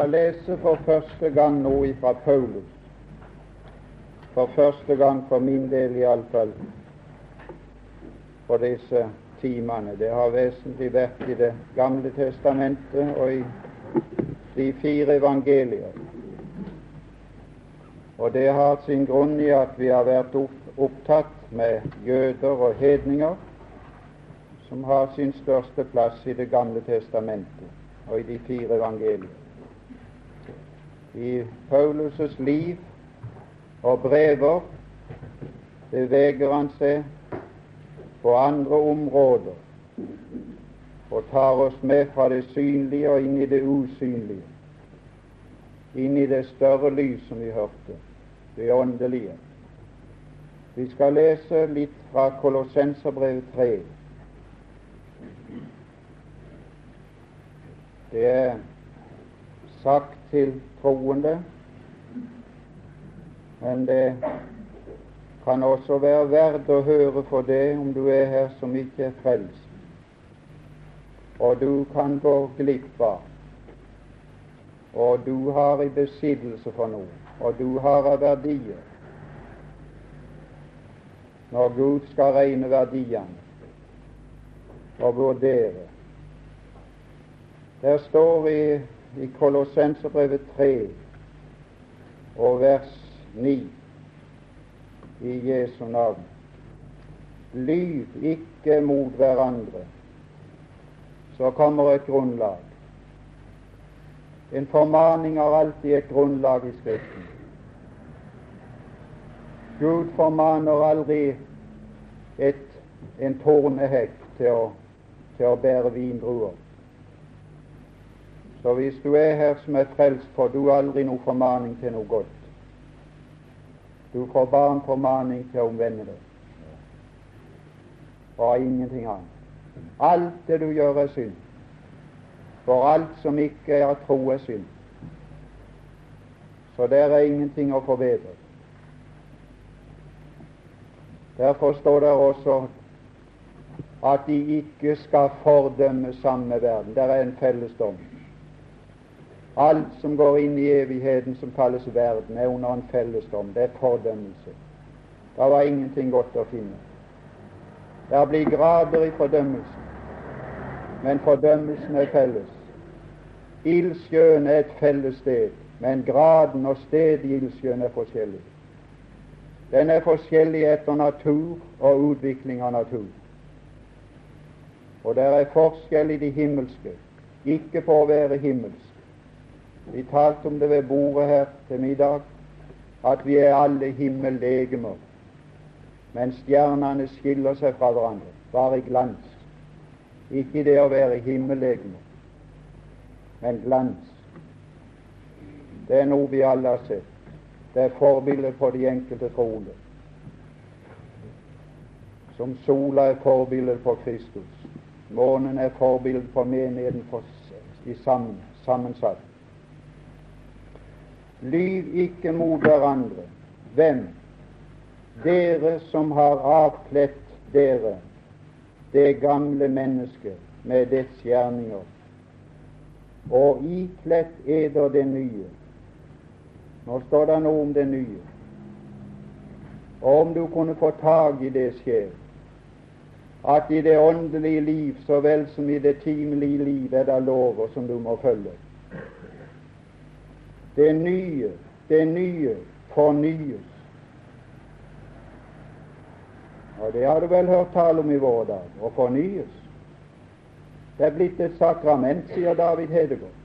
skal lese for første gang nå ifra Paulus. For første gang for min del iallfall på disse timene. Det har vesentlig vært i Det gamle testamentet og i de fire evangelier. Og det har sin grunn i at vi har vært opptatt med jøder og hedninger, som har sin største plass i Det gamle testamentet og i de fire evangelier i Paulus' liv og brever beveger han seg på andre områder og tar oss med fra det synlige og inn i det usynlige, inn i det større lys som vi hørte, det åndelige. Vi skal lese litt fra Kolossenserbrevet 3. Det er sagt til troende, men det kan også være verdt å høre for det om du er her som ikke er frelst, og du kan gå glipp av, og du har i besittelse for noe, og du har av verdier. Når Gud skal regne verdiene og vurdere. Der står i i Kolossenserbrevet 3 og vers 9 i Jesu navn. Lyv ikke mot hverandre. Så kommer et grunnlag. En formaning har alltid et grunnlag i Skriften. Gud formaner aldri et, en tornehekk til å, til å bære vindruer. Så hvis du er her som er frelst, får du aldri noe formaning til noe godt. Du får bare en formaning til å omvende deg. Og ingenting annet. Alt det du gjør, er synd. For alt som ikke er tro, er synd. Så der er ingenting å forbedre. Derfor står det også at de ikke skal fordømme samme verden. Der er en felles dom. Alt som går inn i evigheten, som kalles verden, er under en fellesdom. Det er fordømmelse. Det var ingenting godt å finne. Det blir grader i fordømmelsen, men fordømmelsen er felles. Ildsjøen er et felles sted, men graden og stedet i ildsjøen er forskjellig. Den er forskjellig etter natur og utvikling av natur. Og det er forskjell i de himmelske, ikke for å være himmelsk. Vi talte om det ved bordet her til middag, at vi er alle himmellegemer, men stjernene skiller seg fra hverandre, bare i glans. Ikke det å være himmellegemer, men glans. Det er noe vi alle har sett. Det er forbildet på de enkelte troende. Som sola er forbildet på Kristus. Månen er forbildet på menigheten for, i sammen, sammensatt. Lyv ikke mot hverandre. Hvem? Dere som har avkledt dere det gamle mennesket med dets gjerninger, og ikledt eder det nye. Nå står det noe om det nye. Og om du kunne få tak i det sjel, at i det åndelige liv så vel som i det timelige liv er det lover som du må følge. Det nye, det nye fornyes. Og Det har du vel hørt tale om i vår dag å fornyes. Det er blitt et sakrament, sier David Hedegaard.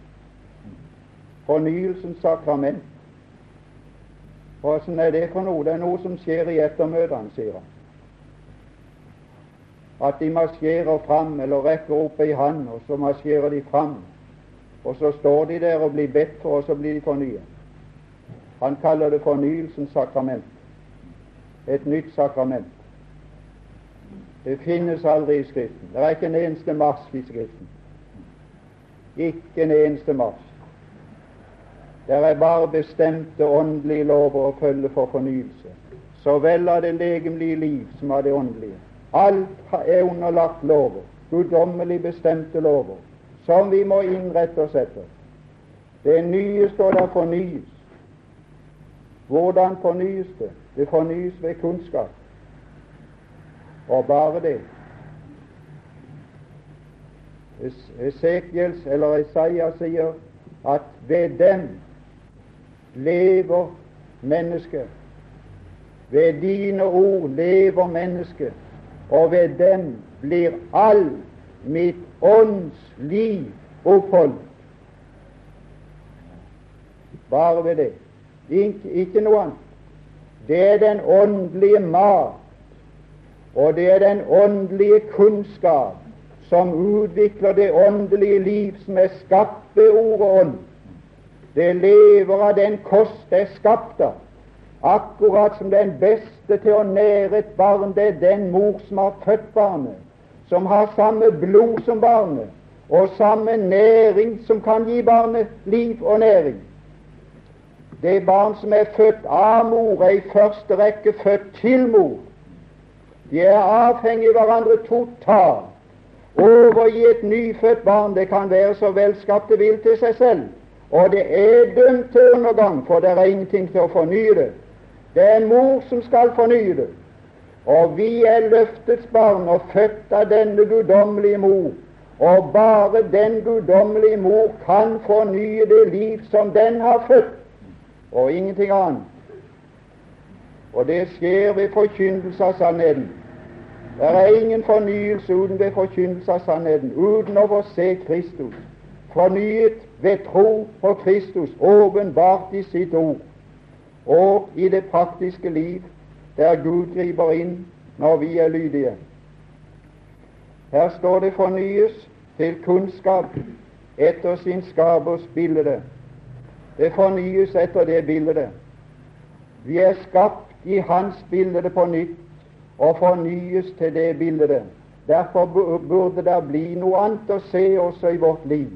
Fornyelsens sakrament. Åssen er det for noe? Det er noe som skjer i ettermøtene, sier han. At de marsjerer fram, eller rekker opp ei hand, og så marsjerer de fram og så står de der og blir bedt for, og så blir de fornyet. Han kaller det fornyelsens sakrament. Et nytt sakrament. Det finnes aldri i Skriften. Det er ikke en eneste mars i Skriften. Ikke en eneste mars. Det er bare bestemte åndelige lover å følge for fornyelse, så vel av det legemlige liv som av det åndelige. Alt er underlagt lover, guddommelig bestemte lover, som vi må innrette oss etter. Det nye står der fornyes. Hvordan fornyes det? Det fornyes ved kunnskap. Og bare det. Esekiels eller Isaiah sier at ved dem lever mennesket. Ved dine ord lever mennesket, og ved dem blir all mitt ånds liv oppholdt. Bare ved det. Ikke, ikke noe annet. Det er den åndelige mat, og det er den åndelige kunnskap som utvikler det åndelige liv som er skapt ved ordet ånd. Det lever av den kost det er skapt av. Akkurat som den beste til å nære et barn, det er den mor som har født barnet, som har samme blod som barnet, og samme næring som kan gi barnet liv og næring. Det barn som er født av mor, er i første rekke født til mor. De er avhengig av hverandre totalt. Overgi et nyfødt barn, det kan være så velskapt det vil til seg selv, og det er dømt til undergang, for det er ingenting til å fornye det. Det er mor som skal fornye det. Og vi er løftets barn og født av denne guddommelige mor. Og bare den guddommelige mor kan fornye det liv som den har født, og ingenting annet. Og det skjer ved forkynnelse av sannheten. Det er ingen fornyelse uten ved forkynnelse av sannheten, uten å få se Kristus, fornyet ved tro på Kristus, åpenbart i sitt ord, og i det praktiske liv, der Gud griper inn når vi er lydige. Her står det 'fornyes til kunnskap etter sin skapers bilde'. Det fornyes etter det bildet. Vi er skapt i Hans bilde på nytt og fornyes til det bildet. Derfor burde det bli noe annet å se også i vårt liv.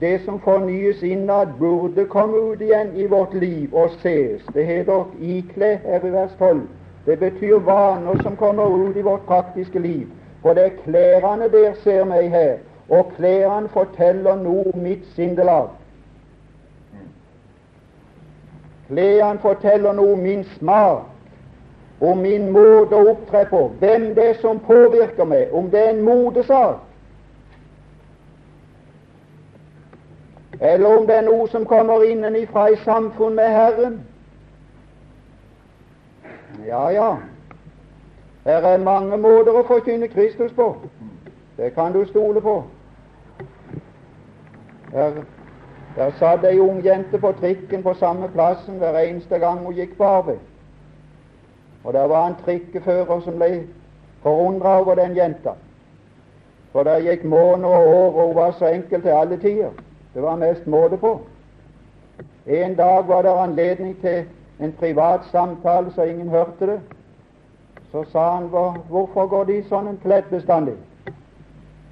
Det som fornyes innad, burde komme ut igjen i vårt liv og ses. Det heter ikle her i vers 12. Det betyr vaner som kommer ut i vårt praktiske liv. For det er klærne der ser meg her, og klærne forteller noe om mitt sindelag. Klærne forteller noe om min smak og min måte å opptre på, hvem det er som påvirker meg, om det er en modesak, eller om det er noe som kommer innenfra i samfunn med Herren. Ja, ja, her er mange måter å forkynne Kristus på. Det kan du stole på. Her, der satt ei ung jente på trikken på samme plassen hver eneste gang hun gikk på arbeid. Og der var en trikkefører som ble forundra over den jenta. For det gikk måneder og år, og hun var så enkel til alle tider. Det var mest måte på. En dag var det anledning til en privat samtale så ingen hørte det. Så sa han hvorfor går De sånn en kledd bestandig?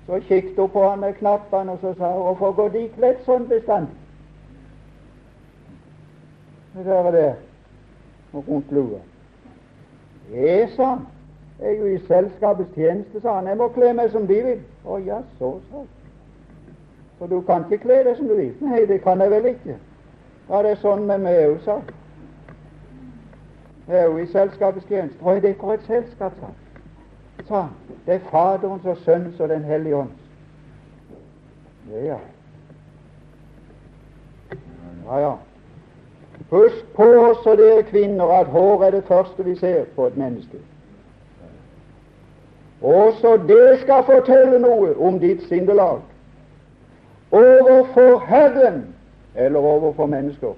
Så kikket hun på han med knappene og så sa hun hvorfor går De kledd sånn bestandig? Det er det rundt lua. Jeg, sa han, er jo i selskapets tjeneste, sa han. Jeg må kle meg som de vil. Å ja, så, sa For du kan ikke kle deg som du vil. Nei, det kan jeg vel ikke. Ja, det er sånn med meg òg, sa Er jo i selskapets tjeneste. Er det for et selskap, sa han. Det er Faderens og Sønnens og Den hellige ånds. Ja. Ja, ja. Husk på også dere kvinner at hår er det første vi ser på et menneske. Også det skal fortelle noe om ditt sindelag overfor Herren eller overfor mennesker.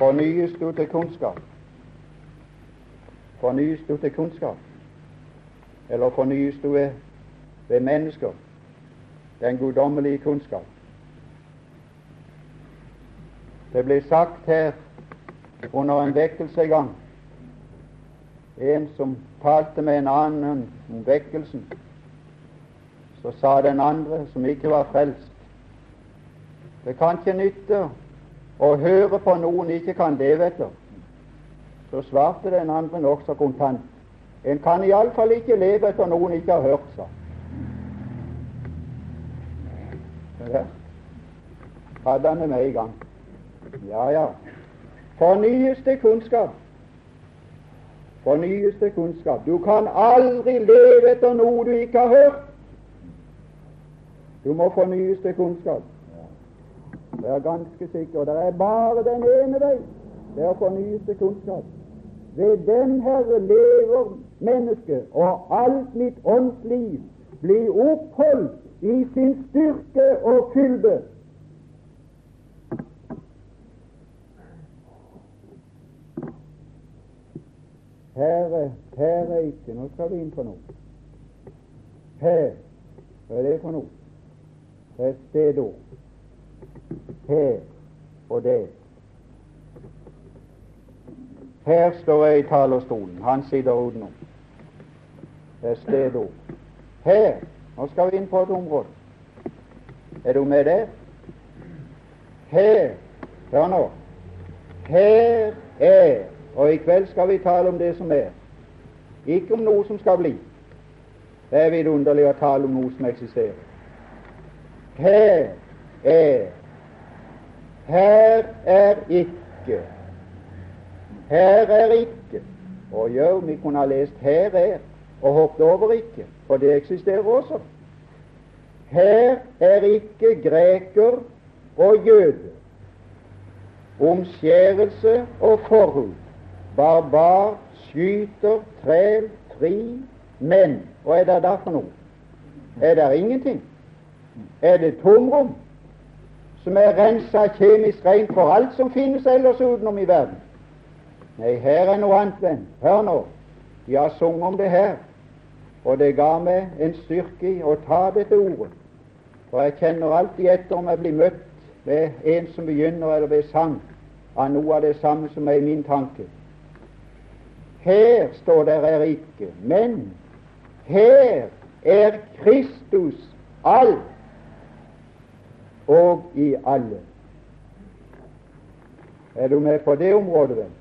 Fornyes du til kunnskap? Fornyes du til kunnskap? Eller fornyes du ved, ved mennesker? Den guddommelige kunnskap. Det ble sagt her under en vekkelse en gang en som talte med en annen om vekkelsen. Så sa den andre, som ikke var frelst, det kan ikke nytte å høre på noen ikke kan leve etter. Så svarte den andre nokså kontant. En kan iallfall ikke leve etter noen ikke har hørt, sa hadde han det med i gang. Ja, ja. Fornyes til kunnskap. Fornyes kunnskap. Du kan aldri leve etter noe du ikke har hørt. Du må fornyes til kunnskap. Det er ganske sikker. Det er bare den ene vei. Det er å fornye seg kunnskap. Ved den Herre lever mennesket, og alt mitt åndsliv blir oppholdt i sin styrke og fylde. Her, her er ikke Nå skal vi inn på noe. Her. Hva er det for noe? Det er et stedord. Her og det. Her står jeg i talerstolen. Han sitter utenom. Det er stedord. Her. Nå skal vi inn på et område. Er du med der? Her. Hør nå. Her er Og i kveld skal vi tale om det som er. Ikke om noe som skal bli. Det er vidunderlig å tale om noe som eksisterer. Her er Her er ikke her er ikke. Og gjøre. vi kunne ha lest 'her er' og hoppet over 'ikke', for det eksisterer også. Her er ikke greker og jøde, omskjærelse og forhud, barbar, skyter, træl, fri, menn. Og er det da for noe? Er det ingenting? Er det tomrom som er rensa kjemisk rent for alt som finnes ellers utenom i verden? Nei, her er noe annet, venn. Hør nå. De har sunget om det her, og det ga meg en styrke i å ta dette ordet. For jeg kjenner alltid etter om jeg blir møtt ved en som begynner, eller ved sang, av noe av det samme som er i min tanke. Her står der er ikke, men her er Kristus alt og i alle. Er du med på det området, venn?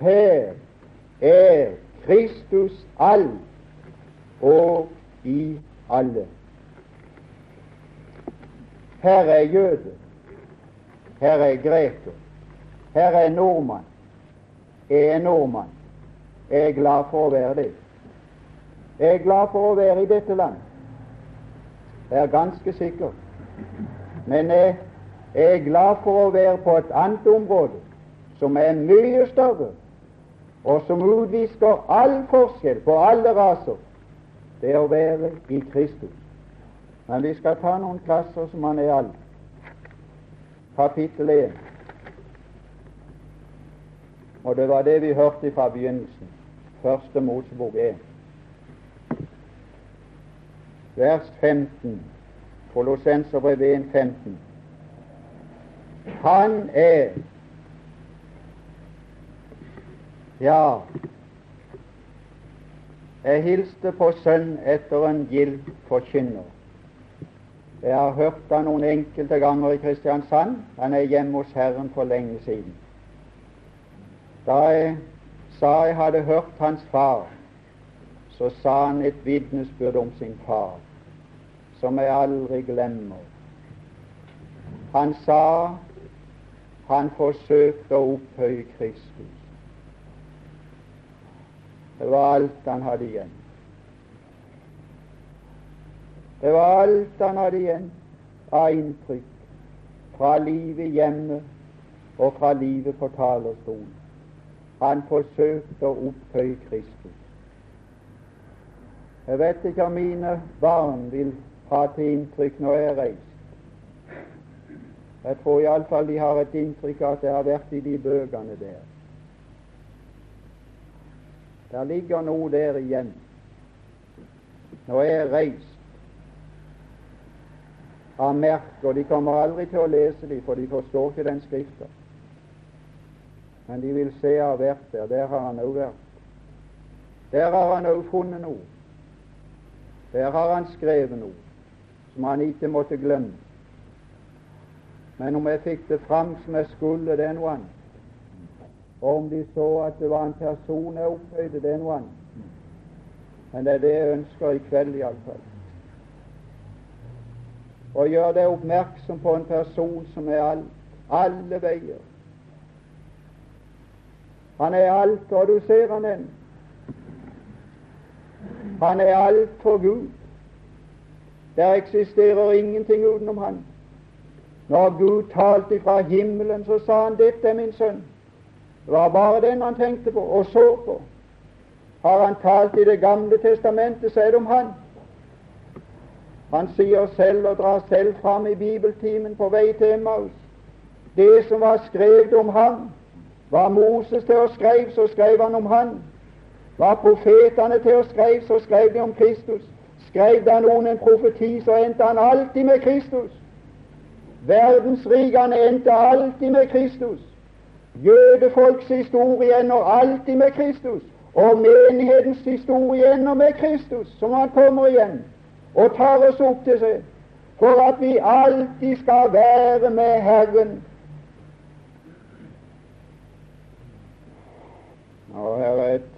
Her er Kristus all og i alle. Her er jøde, her er greker, her er nordmann. Jeg er nordmann. Jeg er glad for å være det. Jeg er glad for å være i dette land. Jeg er ganske sikkert. Men jeg er glad for å være på et annet område som er mye større og som utvisker all forskjell på alle raser, det er å være i Kristus. Men vi skal ta noen klasser som han er alle. Kapittel 1. Og det var det vi hørte fra begynnelsen. Første Mosebok 1. Vers 15. Kolossenserbrev 1, 15. Han er Ja, jeg hilste på sønn etter en gild forkynner. Jeg har hørt han noen enkelte ganger i Kristiansand. Han er hjemme hos Herren for lenge siden. Da jeg sa jeg hadde hørt hans far, så sa han et vitnesbyrd om sin far, som jeg aldri glemmer. Han sa han forsøkte å opphøye Kristus. Det var alt han hadde igjen. Det var alt han hadde igjen av inntrykk fra livet hjemme og fra livet på talerstolen. Han forsøkte å opphøye Kristus. Jeg vet ikke om mine barn vil ha til inntrykk når jeg reist. Jeg tror iallfall de har et inntrykk av at jeg har vært i de bøkene der. Der ligger noe der igjen. Nå er jeg reist av merker De kommer aldri til å lese dem, for de forstår ikke den skrifta. Men de vil se jeg har vært der. Der har han òg vært. Der har han òg funnet noe. Der har han skrevet noe som han ikke måtte glemme. Men om jeg fikk det fram som jeg skulle, det er noe annet. Og om de så at det var en person jeg opphøyde, det er noe annet. Men det er det jeg ønsker i kveld, iallfall. og gjør deg oppmerksom på en person som er all, alle veier. Han er alt, og du ser han den. Han er alt for Gud. Der eksisterer ingenting utenom han. Når Gud talte fra himmelen, så sa han 'Dette er min sønn'. Det var bare den han tenkte på og så på. Har han talt i Det gamle testamentet, så er det om han. Han sier selv og drar selv fram i bibeltimen på vei til Emmaus det som var skrevet om ham. Var Moses til å skrive, så skrev han om han. Var profetene til å skrive, så skrev de om Kristus. Skrev da noen en profeti, så endte han alltid med Kristus. Verdensrikene endte alltid med Kristus. Jødefolks historie ender alltid med Kristus. Og menighetens historie ender med Kristus, som han kommer igjen og tar oss opp til seg, for at vi alltid skal være med Herren. Og her er et,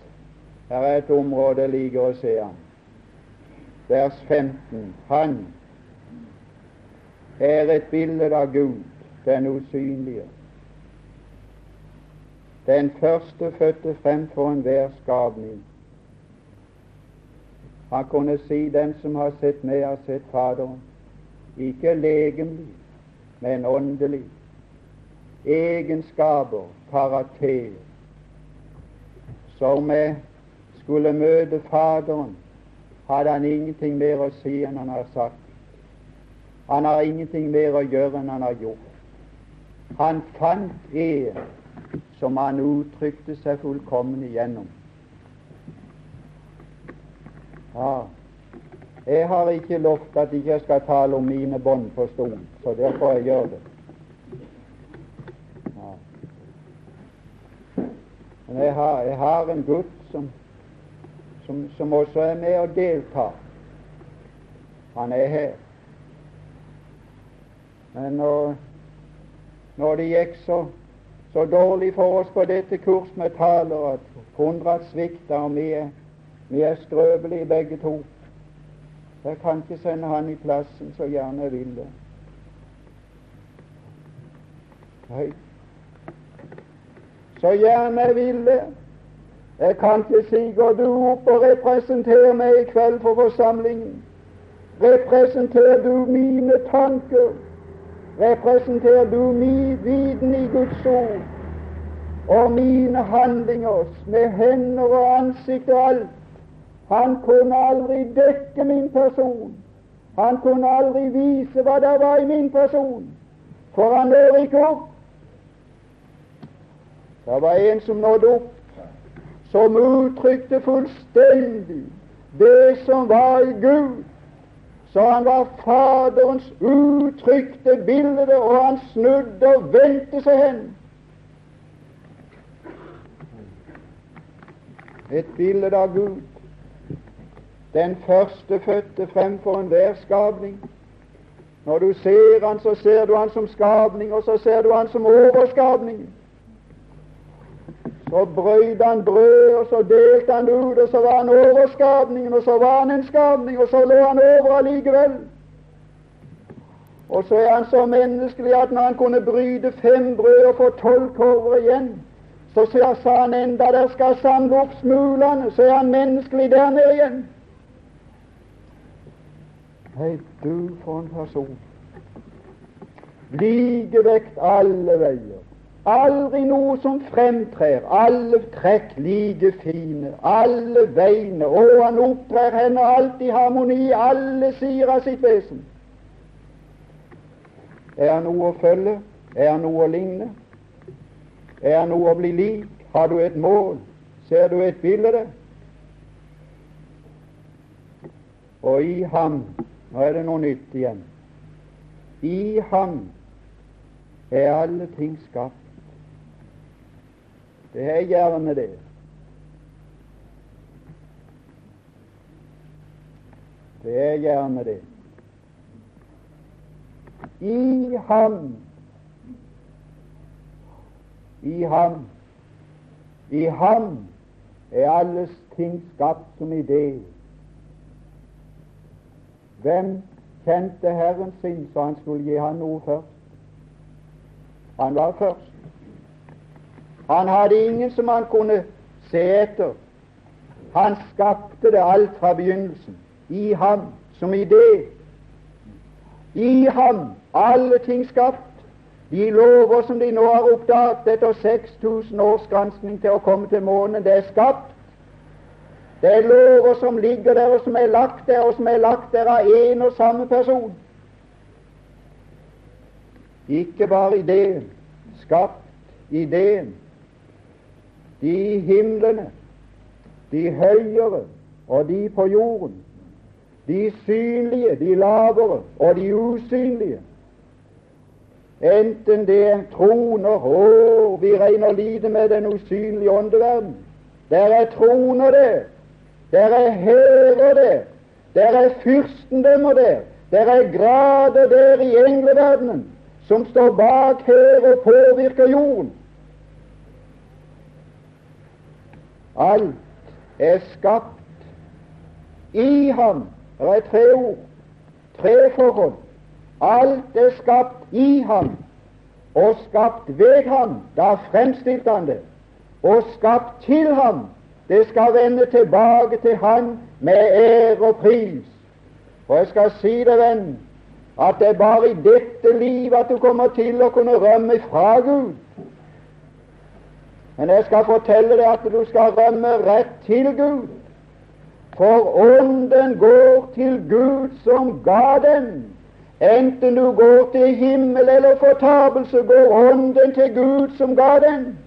her er et område jeg liker å se ham. Vers 15. Han er et bilde av Gud, den usynlige. Den førstefødte fremfor enhver skapning. Han kunne si den som har sett meg, har sett Faderen. Ikke legemlig, men åndelig. Egenskaper, karakter, som skulle møte Faderen, hadde han ingenting mer å si enn han har sagt. Han har ingenting mer å gjøre enn han har gjort. Han fant en som han uttrykte seg fullkommen igjennom. Ja, jeg har ikke lovt at jeg ikke skal tale om mine bånd på stolen, så derfor jeg gjør det. Men jeg har, jeg har en gutt som, som, som, også er med og deltar. Han er her. Men når, når det gikk så, så dårlig for oss på dette kurs med taler at Konrad svikter, og vi er, vi er skrøpelige begge to Jeg kan ikke sende han i plassen så gjerne jeg ville. Nei. så gjerne jeg ville. Jeg kan ikke si går du opp og representerer meg i kveld for forsamlingen. Representerer du mine tanker? Representerer du min viten i Guds ord? Og mine handlinger med hender og ansikt og alt? Han kunne aldri dekke min person. Han kunne aldri vise hva det var i min person, for han når ikke opp det var en som nådde opp, som uttrykte fullstendig det som var i Gud. Så han var Faderens uttrykte bilde, og han snudde og vendte seg hen. Et bilde av Gud, den førstefødte fremfor enhver skapning. Når du ser han, så ser du han som skapning, og så ser du han som overskapning. Så brøyde han brød, og så delte han ut, og så var han over skapningen, og så var han en skapning, og så lå han over allikevel. Og så er han så menneskelig at når han kunne bryte fem brød og få tolv korver igjen, så sa han enda der skal samle opp smulene, så er han menneskelig der nede igjen. Hei, du for en person. Likevekt alle veier. Aldri noe som fremtrer, alle trekk like fine, alle vegne. og han opptrer henne alt i harmoni, alle sider av sitt vesen. Er han noe å følge? Er han noe å ligne? Er han noe å bli lik? Har du et mål? Ser du et bilde? Og i ham Nå er det noe nytt igjen. I ham er alle ting skapt det er gjerne det. Det er gjerne det. I ham I ham I ham er alles ting skapt som idé. Hvem kjente Herren sin, så han skulle gi han noe først. Han var først. Han hadde ingen som han kunne se etter. Han skapte det alt fra begynnelsen. I ham, som idé. I ham, alle ting skapt. De lover som de nå har oppdaget etter 6000 års granskning til å komme til månen, det er skapt. Det er lover som ligger der, og som er lagt der, og som er lagt der av én og samme person. Ikke bare ideen, skapt ideen. De himlene, de høyere og de på jorden, de synlige, de lavere og de usynlige. Enten det er troner Å, vi regner lite med den usynlige åndeverden. Der er troner der. Der er hærer der. Der er fyrstendømmer der. Der er grader der i engleverdenen som står bak her og påvirker jorden. Alt er skapt i ham. Det er tre ord, tre forhold. Alt er skapt i ham og skapt ved ham. Da fremstilte han det. Og skapt til ham. Det skal vende tilbake til han med ære og pris. Og jeg skal si deg, venn, at det er bare i dette livet at du kommer til å kunne rømme fra Gud. Men jeg skal fortelle deg at du skal rømme rett til Gud. For ånden går til Gud som ga den. Enten du går til himmel eller fortapelse, går ånden til Gud som ga den.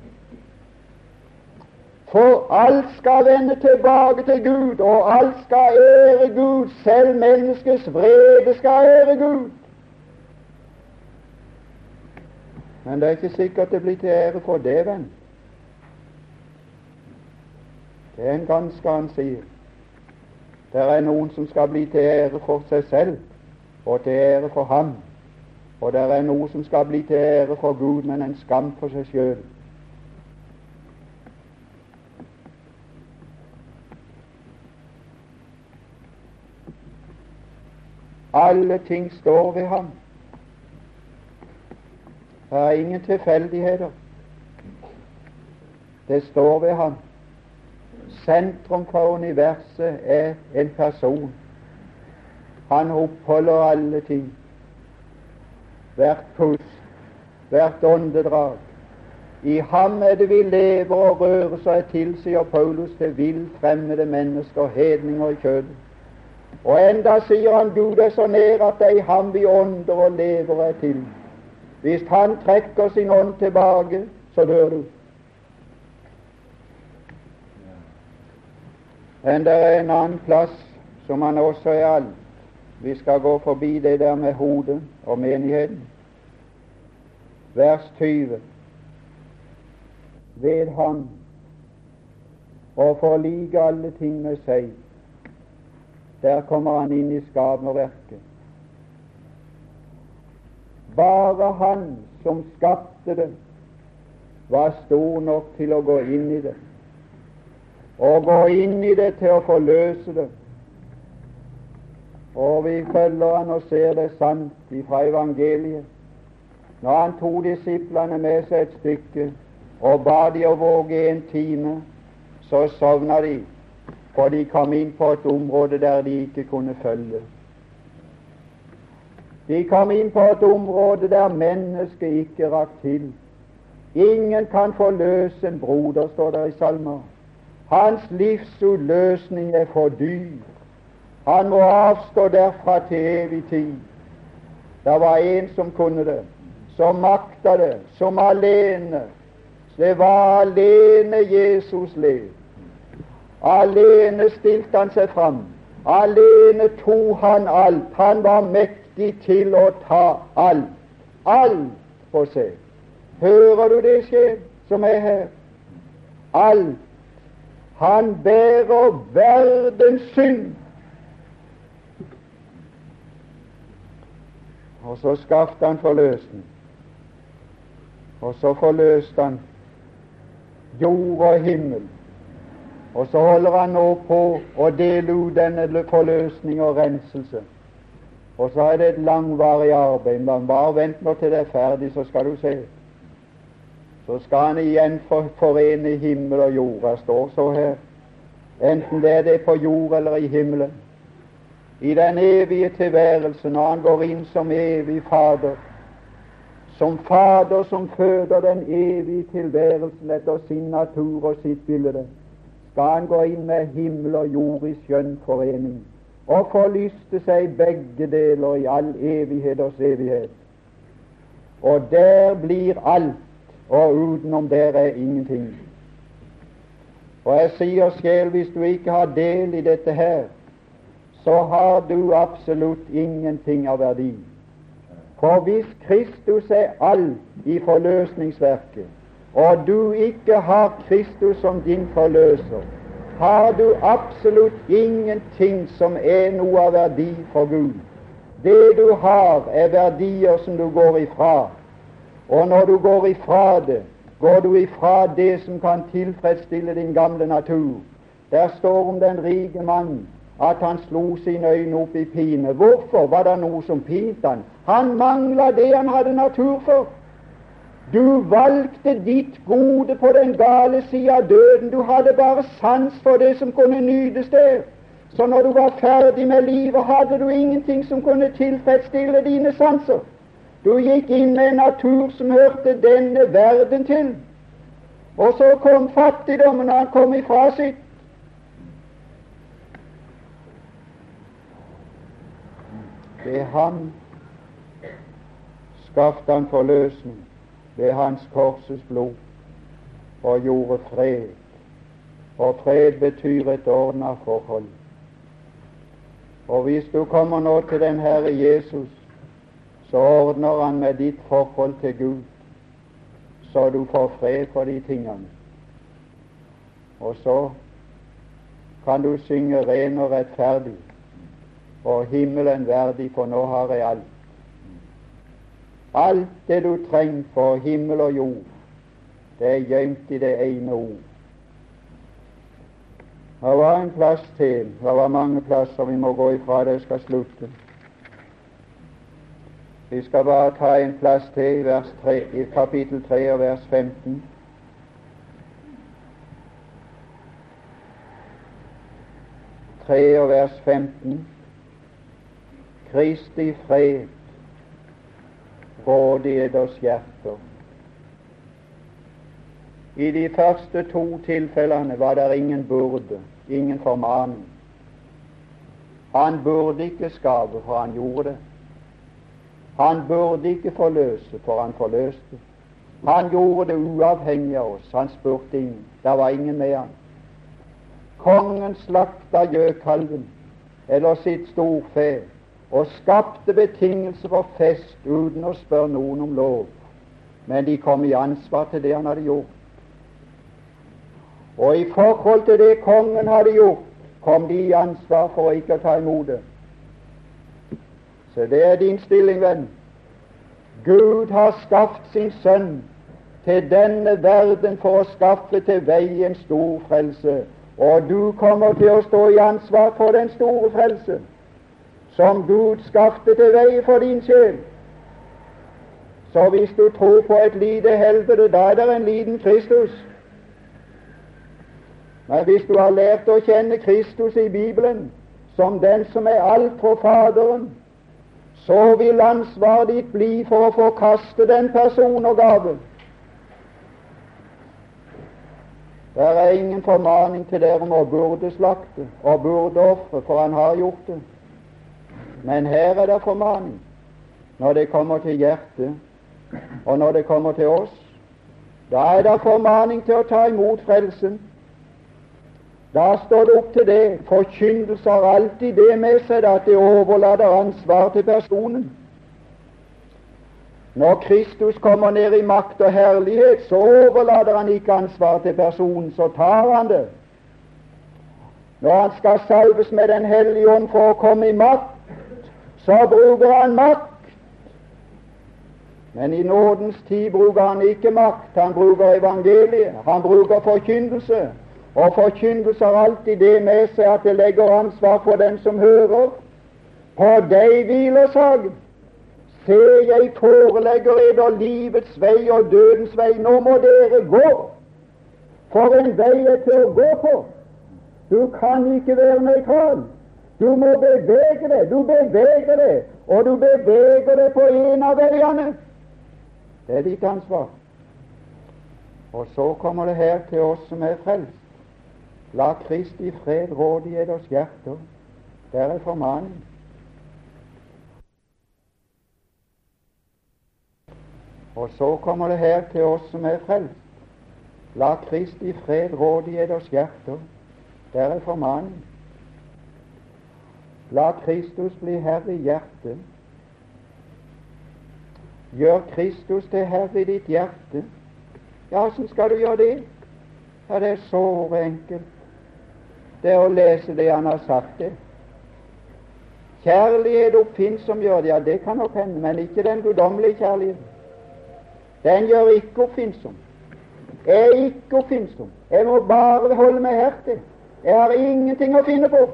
For alt skal vende tilbake til Gud, og alt skal ære Gud. Selv menneskets vrede skal ære Gud. Men det er ikke sikkert det blir til ære for det, venn. Det er en ganske han sier. Det er noen som skal bli til ære for seg selv og til ære for ham. Og det er noe som skal bli til ære for Gud, men en skam for seg sjøl. Alle ting står ved ham. Det er ingen tilfeldigheter. Det står ved ham. Sentrum for universet er en person. Han oppholder alle ting. Hvert pust, hvert åndedrag. I ham er det vi lever og rører så til, sier Paulus til vill fremmede mennesker, hedninger i kjødet. Og enda sier han Gud er så nær at det er i ham vi ånder og lever er til. Hvis han trekker sin ånd tilbake, så dør du. Men det er en annen plass som han også er alt. Vi skal gå forbi det der med hodet og menigheten. Vers 20. Ved ham og forlike alle ting med seg. Der kommer han inn i skaperverket. Bare han som skapte det, var stor nok til å gå inn i det og gå inn i det til å forløse det. Og vi følger han og ser det sant fra evangeliet. Når han tok disiplene med seg et stykke og ba de å våge en time, så sovna de, for de kom inn på et område der de ikke kunne følge. De kom inn på et område der mennesket ikke rakk til. Ingen kan forløse en broder, står det i salmer. Hans livs uløsning er for dyr. Han må avstå derfra til evig tid. Det var en som kunne det, som makta det, som alene. Det var alene Jesus led. Alene stilte han seg fram. Alene tok han alt. Han var mektig til å ta alt. Alt på seg. Hører du det skje, som er her? Alt han bærer verdens synd. Og så skaffet han forløsning. Og så forløste han jord og himmel. Og så holder han nå på å dele ut denne forløsning og renselse. Og så er det et langvarig arbeid. Men bare vent nå til det er ferdig, så skal du se. Så skal han igjen forene himmel og jord. Det står så her. Enten det er det på jord eller i himmelen. I den evige tilværelse, når han går inn som evig Fader, som Fader som føder den evige tilværelsen etter sin natur og sitt bilde, skal han gå inn med himmel og jord i skjønn forening og forlyste seg begge deler i all evigheters evighet. Og der blir alt, og utenom der er ingenting. Og jeg sier sjel, hvis du ikke har del i dette her, så har du absolutt ingenting av verdi. For hvis Kristus er alt i forløsningsverket, og du ikke har Kristus som din forløser, har du absolutt ingenting som er noe av verdi for Gud. Det du har, er verdier som du går ifra. Og når du går ifra det, går du ifra det som kan tilfredsstille din gamle natur. Der står om den rike mann at han slo sine øyne opp i pine. Hvorfor var det noe som pinte han? Han mangla det han hadde natur for. Du valgte ditt gode på den gale sida av døden. Du hadde bare sans for det som kunne nytes der. Så når du var ferdig med livet, hadde du ingenting som kunne tilfredsstille dine sanser. Du gikk inn med en natur som hørte denne verden til. Og så kom fattigdommen, og han kom ifra sitt. Ved ham skaffet han forløsning ved hans korses blod og gjorde fred. Og fred betyr et ordna forhold. Og hvis du kommer nå til den Herre Jesus, så ordner han med ditt forhold til Gud, så du får fred for de tingene. Og så kan du synge ren og rettferdig og himmelen verdig, for nå har jeg alt. Alt det du trenger for himmel og jord, det er gjemt i det ene ord. Det var en plass til. Det var mange plasser vi må gå ifra. Det skal slutte. Vi skal bare ta en plass til i, vers 3, i kapittel 3 og vers 15. Tre og vers 15. Kristi fred i eders hjerter. I de første to tilfellene var det ingen burde, ingen formaning. Han burde ikke skape, for han gjorde det. Han burde ikke forløse, for han forløste. Han gjorde det uavhengig av oss. Han spurte ingen. Det var ingen med han. Kongen slakta gjøkalven eller sitt storfe og skapte betingelser for fest uten å spørre noen om lov. Men de kom i ansvar til det han hadde gjort. Og i forhold til det kongen hadde gjort, kom de i ansvar for å ikke ta imot det. Så det er din stilling, venn. Gud har skaffet sin sønn til denne verden for å skaffe til vei en stor frelse. Og du kommer til å stå i ansvar for den store frelse som Gud skapte til vei for din sjel. Så hvis du tror på et lite helvete, da er det en liten Kristus. Men hvis du har lært å kjenne Kristus i Bibelen som den som er alt for Faderen, så vil ansvaret ditt bli for å forkaste den person og gave. Det er ingen formaning til dere om å burde slakte og burde ofre, for han har gjort det. Men her er det formaning når det kommer til hjertet, og når det kommer til oss. Da er det formaning til å ta imot frelsen. Da står det opp til det. Forkynnelse har alltid det med seg at det overlater ansvar til personen. Når Kristus kommer ned i makt og herlighet, så overlater han ikke ansvar til personen, så tar han det. Når han skal salves med Den hellige ånd for å komme i makt, så bruker han makt. Men i nådens tid bruker han ikke makt, han bruker evangeliet, han bruker forkynnelse. Og forkynnelse har alltid det med seg at det legger ansvar for den som hører, På deg hviler saken. Se, jeg forelegger eder livets vei og dødens vei. Nå må dere gå. For en vei er til å gå på. Du kan ikke være nøytral. Du må bevege deg. Du beveger deg, og du beveger deg på en av veiene. Det er ditt ansvar. Og så kommer det her til oss som er frelst. La Kristi fred råde i eders hjerter. Der er formaning. Og så kommer det her til oss som er frelst. La Kristi fred råde i eders hjerter. Der er formaning. La Kristus bli herre i hjertet. Gjør Kristus til herre i ditt hjerte. Ja, hvordan skal du gjøre det? Ja, det er så enkelt. Det er å lese det han har sagt. det. Kjærlighet oppfinnsom gjør det, ja, det kan nok hende, men ikke den guddommelige kjærligheten. Den gjør ikke oppfinnsom. Jeg er ikke oppfinnsom. Jeg må bare holde meg her til. Jeg har ingenting å finne på.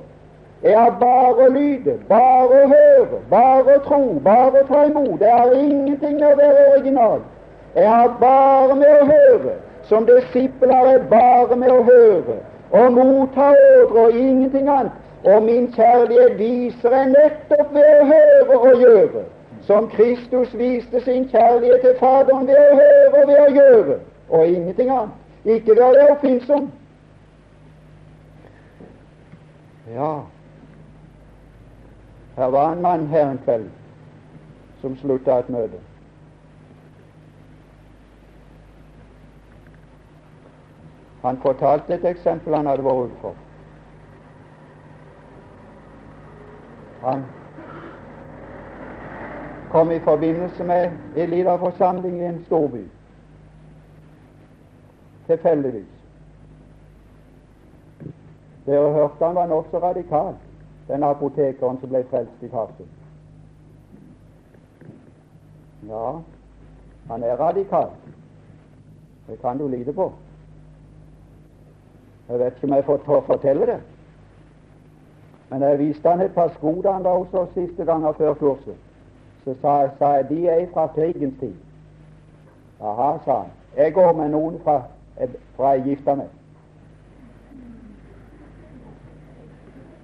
Jeg har bare å lyde, bare å høre, bare å tro, bare å ta imot. Jeg har ingenting med å være original. Jeg har bare med å høre. Som disippel har jeg bare med å høre og motta ordre og ingenting annet. Og min kjærlighet viser jeg nettopp ved å høre og gjøre, som Kristus viste sin kjærlighet til Faderen ved å høre og ved å gjøre, og ingenting annet. Ikke ved å være oppfinnsom. Ja, her var en mann her en kveld som slutta et møte. Han fortalte et eksempel han hadde vært overfor. Han kom i forbindelse med en liten forsamling i en storby. Tilfeldigvis. Dere hørte han var nokså radikal, den apotekeren som ble frelst i Farsund. Ja, han er radikal. Det kan du lide på. Jeg vet ikke om jeg får fortelle det. Men jeg viste han et par sko da han var hos oss siste gang før kurset. Så sa sa jeg de er fra krigens tid. Jaha, sa han. Jeg går med noen fra, fra jeg gifta meg.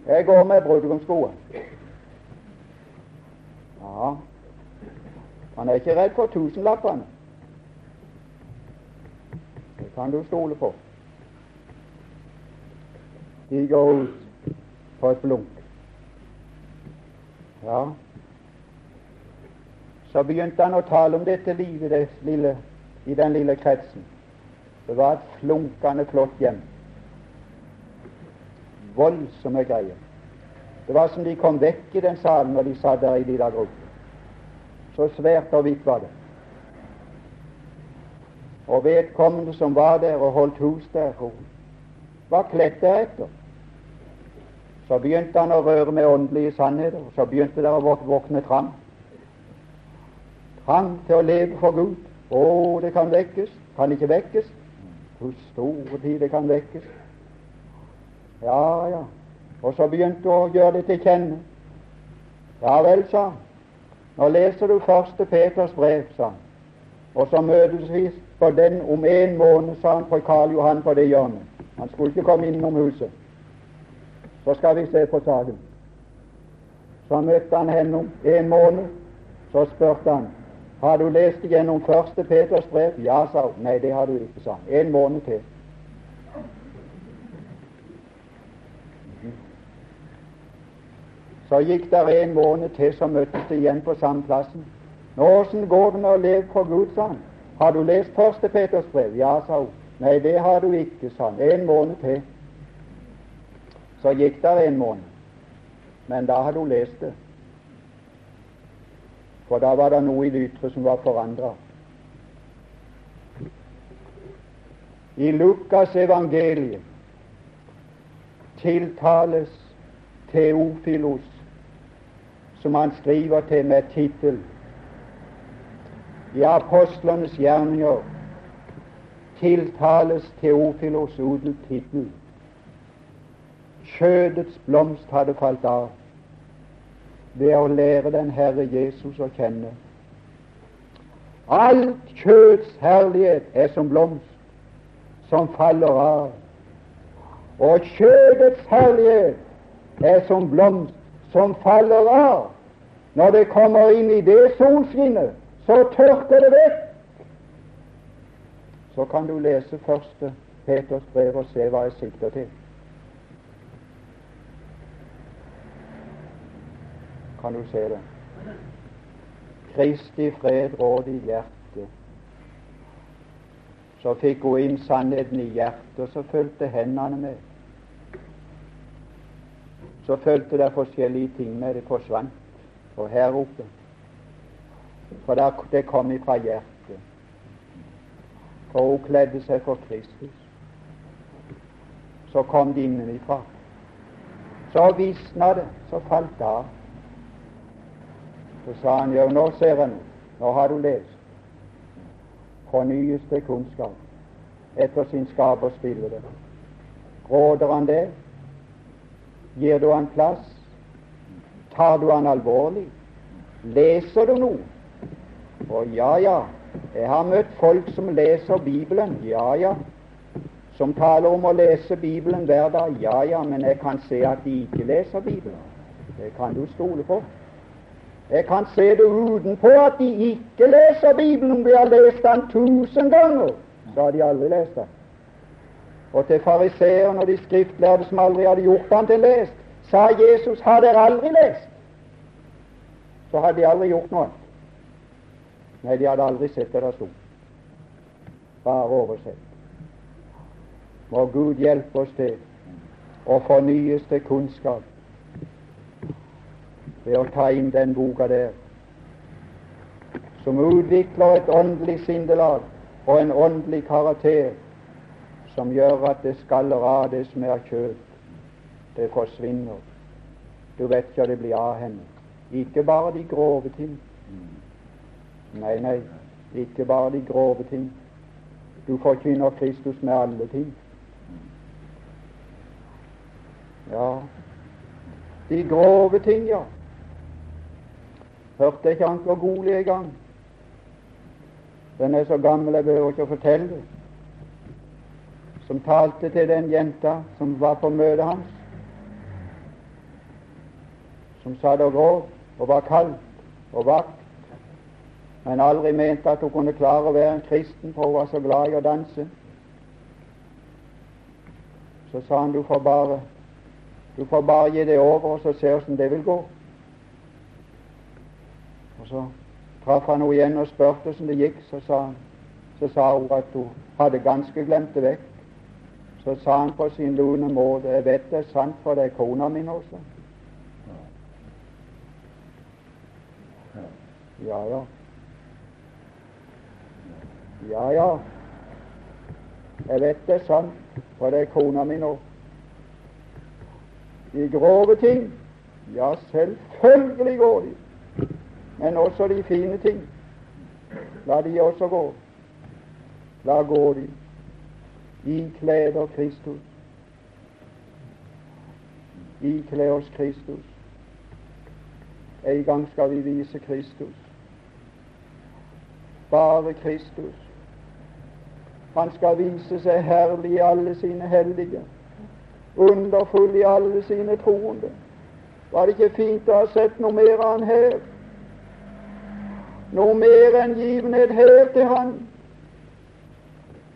Jeg går med brudgomsskoene. Ja, han er ikke redd for tusenlappene. Det kan du stole på. Går ut på et blunk. Ja, så begynte han å tale om dette livet det lille, i den lille kretsen. Det var et flunkende flott hjem. Voldsomme greier. Det var som de kom vekk i den salen når de satt der i de der gruppene. Så svært og hvitt var det. Og vedkommende som var der og holdt hus der, hun var kledd deretter. Så begynte han å røre med åndelige sannheter. Så begynte det å våkne trang. Trang til å leve for Gud. Å, det kan vekkes. Kan ikke vekkes. Hvor store tid det kan vekkes. Ja, ja. Og så begynte hun å gjøre det til kjenne. Ja vel, sa han. Nå leser du første Peters brev, sa han. Og så møtes på den om en måned, sa han, på Karl Johan på det hjørnet. Han skulle ikke komme innom huset. Så skal vi se på saken. Så møtte han henne om en måned. Så spurte han har du lest igjennom første Peters brev. Ja, sa hun. Nei, det har du ikke, sa han. En måned til. Så gikk der en måned til, så møttes de igjen på samme plassen. Nå, åssen går det med å leve for Gud, sa han. Har du lest første Peters brev? Ja, sa hun. Nei, det har du ikke, sa han. En måned til. Så gikk det en måned, men da hadde hun lest det. For da var det noe i det ytre som var forandra. I Lukas evangelium tiltales Teofilos, som han skriver til med tittel I apostlenes gjerninger tiltales Teofilos uten tittel Skjødets blomst hadde falt av. ved å lære den Herre Jesus å kjenne. Alt kjøds herlighet er som blomst som faller av. Og kjødets herlighet er som blomst som faller av. Når det kommer inn i det solskinnet, så tørker det vekk. Så kan du lese første Peters brev og se hva jeg sikter til. Kan du se det? Kristi fred råd i hjertet. Så fikk hun inn sannheten i hjertet, og så fulgte hendene med. Så fulgte det forskjellige ting med. Det forsvant. Og her oppe For det kom ifra hjertet. For hun kledde seg for Kristus. Så kom det innenfra. Så visna det. Så falt det av. Så sa han jo, nå ser en. Nå har du lest. Fornyes til kunnskap etter sin skapers bilde. Råder han det? Gir du han plass? Tar du han alvorlig? Leser du noe? Og ja, ja, jeg har møtt folk som leser Bibelen. Ja, ja. Som taler om å lese Bibelen hver dag. Ja, ja, men jeg kan se at de ikke leser Bibelen. Det kan du stole på. Jeg kan se det utenpå at de ikke leser Bibelen. Vi har lest den tusen ganger, så har de aldri lest den. Og til fariseerne og de skriftlærde som aldri hadde gjort den til lest, sa Jesus, har dere aldri lest? Så hadde de aldri gjort noe. Nei, de hadde aldri sett det der sto. Bare oversett. Må Gud hjelpe oss til å fornyes til kunnskap ved å ta inn den boka der, som utvikler et åndelig sindelag og en åndelig karakter som gjør at det skaller av det som er kjøtt. Det forsvinner. Du vet ikke hva det blir av henne. Ikke bare de grove ting. Nei, nei, ikke bare de grove ting. Du forkynner Kristus med alle ting. Ja, de grove ting, ja. Hørte ikke Anker Goli i gang? Den er så gammel jeg behøver ikke å fortelle. Som talte til den jenta som var på møtet hans. Som satt og gråt og var kald og vakt, men aldri mente at hun kunne klare å være en kristen, for hun var så glad i å danse. Så sa han du får bare du får bare gi det over, og så se åssen det vil gå. Så traff han henne igjen og spurte hvordan det gikk. Så sa, han, så sa hun at hun hadde ganske glemt det vekk. Så sa han på sin lune måte Jeg vet det er sant, for det er kona mi også. Ja, ja. Ja, ja. Jeg vet det er sant, for det er kona mi nå. De grove ting, ja, selvfølgelig går de men også de fine ting. La de også gå. La gå de. klæder Kristus. Ikle oss Kristus. En gang skal vi vise Kristus. Bare Kristus. Han skal vise seg herlig i alle sine hellige, underfull i alle sine troende. Var det ikke fint å ha sett noe mer av han her? Noe mer enn givenhet her til Han.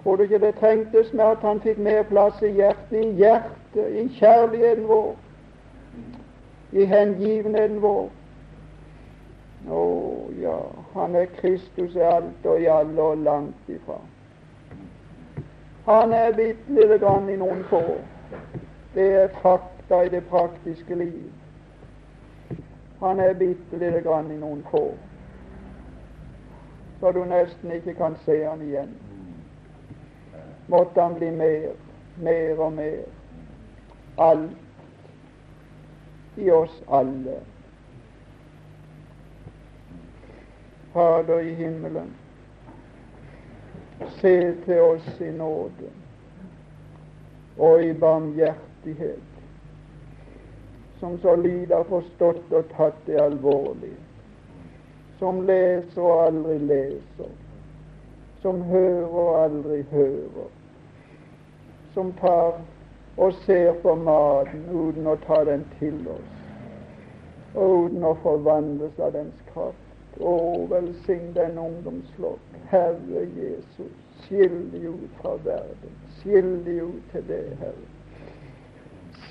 Tror du ikke det trengtes med at Han fikk mer plass i hjertet, i hjertet, i kjærligheten vår, i hengivenheten vår? Å ja, Han er Kristus i alt og i alle og langt ifra. Han er bitte lite grann i noen få. Det er fakta i det praktiske liv. Han er bitte lite grann i noen få så du nesten ikke kan se han igjen. Måtte han bli mer, mer og mer. Alt i oss alle. Fader i himmelen, se til oss i nåde og i barmhjertighet. som så lite har forstått og tatt det alvorlig, som leser og aldri leser, som hører og aldri hører, som tar og ser på maten uten å ta den til oss, og uten å forvandles av dens kraft. Å, velsign den ungdomsflokk. Herre Jesus, skill de ut fra verden. Skill de ut til det, Herre.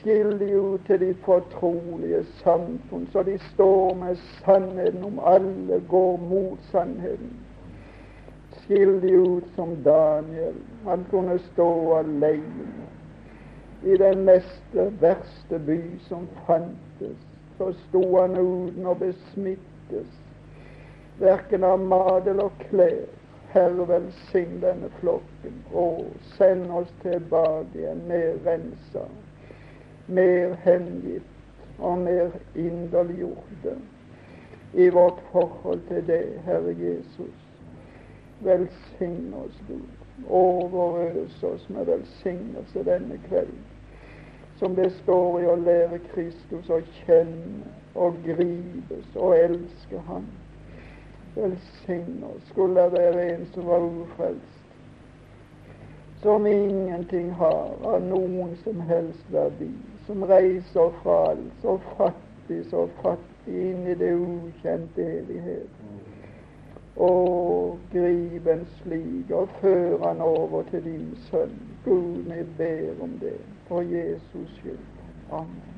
Skill de ut til de fortrolige samfunn, så de står med sannheten om alle går mot sannheten. Skill de ut som Daniel. Han kunne stå alene i den meste verste by som fantes. Så sto han uten å besmittes, verken av mat eller klær. Herre, velsign denne flokken, og send oss tilbake igjen nedrensa. rensa, mer hengitt og mer inderliggjorte i vårt forhold til deg, Herre Jesus. Velsign oss, Gud. Overøs oss med velsignelse denne kvelden, som det står i å lære Kristus å kjenne og gripes og elske Han. Velsign oss. Skulle det være en som var ufrelst, som ingenting har av noen som helst verdi, som reiser fra så fattig, så fattig inn i det ukjente evighet. Og grip en slik og før han over til din sønn. Gud, vi ber om det for Jesus skyld. Amen.